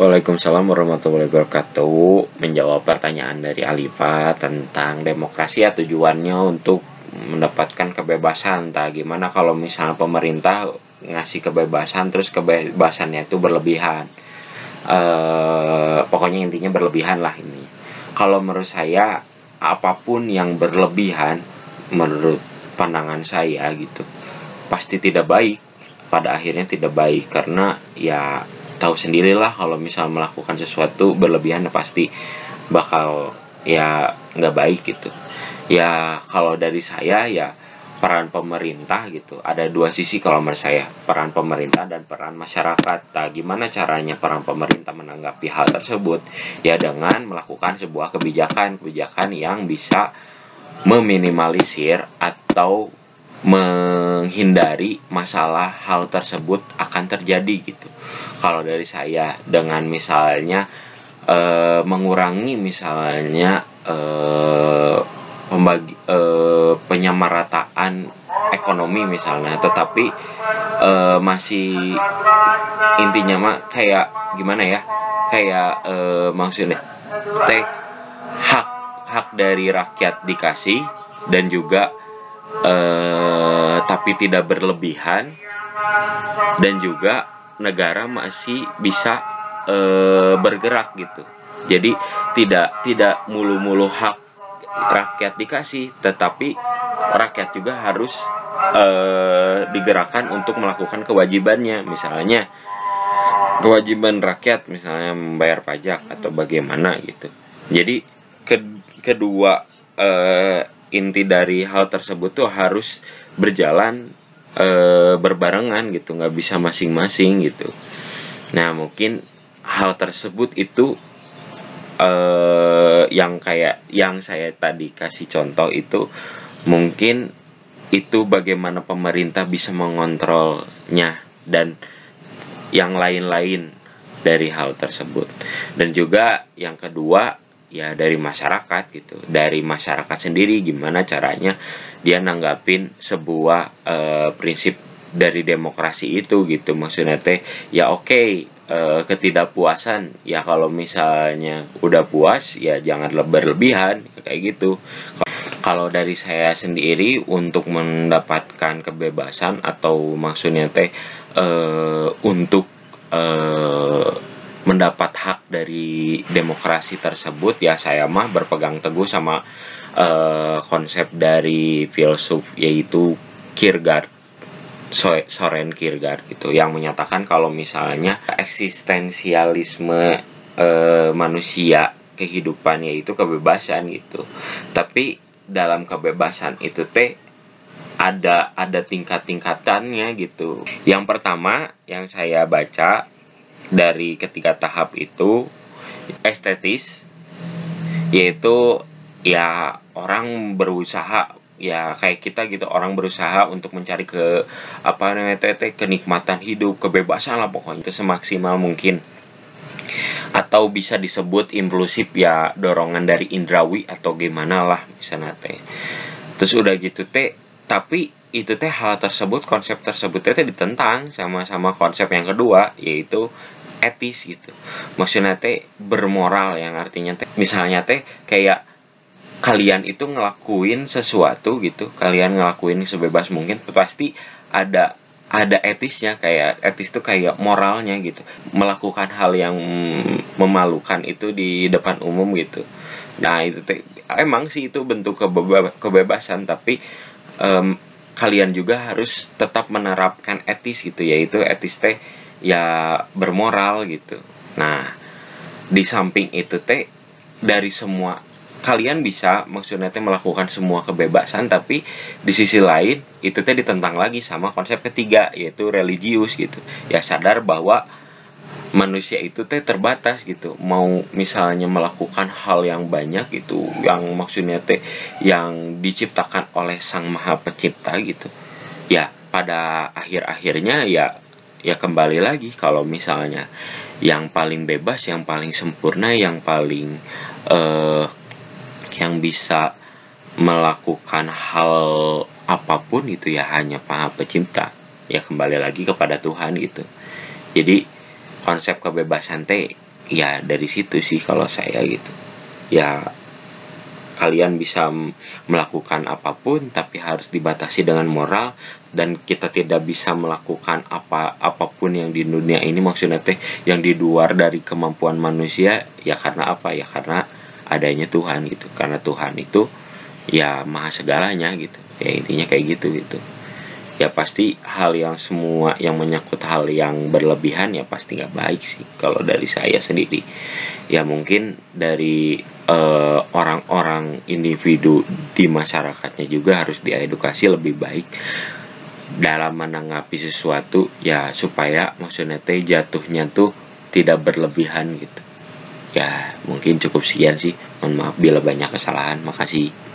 Waalaikumsalam warahmatullahi wabarakatuh. Menjawab pertanyaan dari Alifa tentang demokrasi ya tujuannya untuk mendapatkan kebebasan. Entah gimana kalau misalnya pemerintah ngasih kebebasan terus kebebasannya itu berlebihan. E, Pokoknya intinya berlebihan lah ini. Kalau menurut saya apa pun yang berlebihan menurut pandangan saya gitu pasti tidak baik. Pada akhirnya tidak baik karena ya tahu sendirilah kalau misal melakukan sesuatu berlebihan pasti bakal ya nggak baik gitu. Ya kalau dari saya ya peran pemerintah gitu ada dua sisi kalau menurut saya peran pemerintah dan peran masyarakat. Nah, gimana caranya peran pemerintah menanggapi hal tersebut? Ya dengan melakukan sebuah kebijakan kebijakan yang bisa meminimalisir atau menghindari masalah hal tersebut akan terjadi gitu. Kalau dari saya dengan misalnya e, mengurangi misalnya e, pembagi e, penyamarataan ekonomi misalnya, tetapi e, masih intinya mah kayak gimana ya? Kayak e, maksudnya teh hak hak dari rakyat dikasih dan juga eh, tapi tidak berlebihan. Dan juga negara masih bisa eh, bergerak gitu. Jadi tidak tidak mulu-mulu hak rakyat dikasih tetapi rakyat juga harus eh, digerakkan untuk melakukan kewajibannya. Misalnya kewajiban rakyat misalnya membayar pajak atau bagaimana gitu. Jadi ke, kedua eh, inti dari hal tersebut tuh harus berjalan e, berbarengan gitu nggak bisa masing-masing gitu. Nah mungkin hal tersebut itu e, yang kayak yang saya tadi kasih contoh itu mungkin itu bagaimana pemerintah bisa mengontrolnya dan yang lain-lain dari hal tersebut. Dan juga yang kedua ya dari masyarakat gitu. Dari masyarakat sendiri gimana caranya dia nanggapin sebuah uh, prinsip dari demokrasi itu gitu. Maksudnya teh ya oke okay, uh, ketidakpuasan ya kalau misalnya udah puas ya jangan berlebihan kayak gitu. Kalau dari saya sendiri untuk mendapatkan kebebasan atau maksudnya teh uh, untuk uh, mendapat hak dari demokrasi tersebut ya saya mah berpegang teguh sama uh, konsep dari filsuf yaitu Kierkegaard Soren Kierkegaard gitu yang menyatakan kalau misalnya eksistensialisme uh, manusia kehidupan yaitu kebebasan gitu tapi dalam kebebasan itu teh ada ada tingkat-tingkatannya gitu. Yang pertama yang saya baca dari ketiga tahap itu estetis yaitu ya orang berusaha ya kayak kita gitu orang berusaha untuk mencari ke apa namanya tete kenikmatan hidup kebebasan lah pokoknya. Itu semaksimal mungkin. Atau bisa disebut impulsif ya dorongan dari indrawi atau gimana lah misalnya teh terus udah gitu teh tapi itu teh hal tersebut konsep tersebut teh ditentang sama sama konsep yang kedua yaitu etis gitu. Maksudnya teh bermoral yang artinya teh. Misalnya teh kayak kalian itu ngelakuin sesuatu gitu kalian ngelakuin sebebas mungkin pasti ada ada etisnya kayak etis tuh kayak moralnya gitu. Melakukan hal yang memalukan itu di depan umum gitu. Nah itu teh emang sih itu bentuk kebeba kebebasan tapi um, kalian juga harus tetap menerapkan etis gitu yaitu etis teh ya bermoral gitu. Nah di samping itu teh dari semua kalian bisa maksudnya teh melakukan semua kebebasan tapi di sisi lain itu teh ditentang lagi sama konsep ketiga yaitu religius gitu. Ya sadar bahwa manusia itu teh terbatas gitu. Mau misalnya melakukan hal yang banyak gitu yang maksudnya teh yang diciptakan oleh sang maha pencipta gitu. Ya pada akhir-akhirnya ya ya kembali lagi. Kalau misalnya yang paling bebas yang paling sempurna yang paling uh, yang bisa melakukan hal apa pun itu ya hanya Maha Pencipta. Ya kembali lagi kepada Tuhan gitu. Jadi konsep kebebasan teh ya dari situ sih kalau saya gitu. Ya kalian bisa melakukan apa pun tapi harus dibatasi dengan moral dan kita tidak bisa melakukan apa apa pun yang di dunia ini maksudnya teh yang di luar dari kemampuan manusia ya karena apa? Ya karena adanya Tuhan gitu. Karena Tuhan itu ya maha segalanya gitu. Ya intinya kayak gitu gitu ya pasti hal yang semua yang menyangkut hal yang berlebihan ya pasti nggak baik sih. Kalau dari saya sendiri ya mungkin dari eh, orang-orang individu di masyarakatnya juga harus diedukasi lebih baik dalam menanggapi sesuatu ya supaya maksudnya teh jatuhnya tuh tidak berlebihan gitu. Ya mungkin cukup sekian sih. Mohon maaf bila banyak kesalahan. Makasih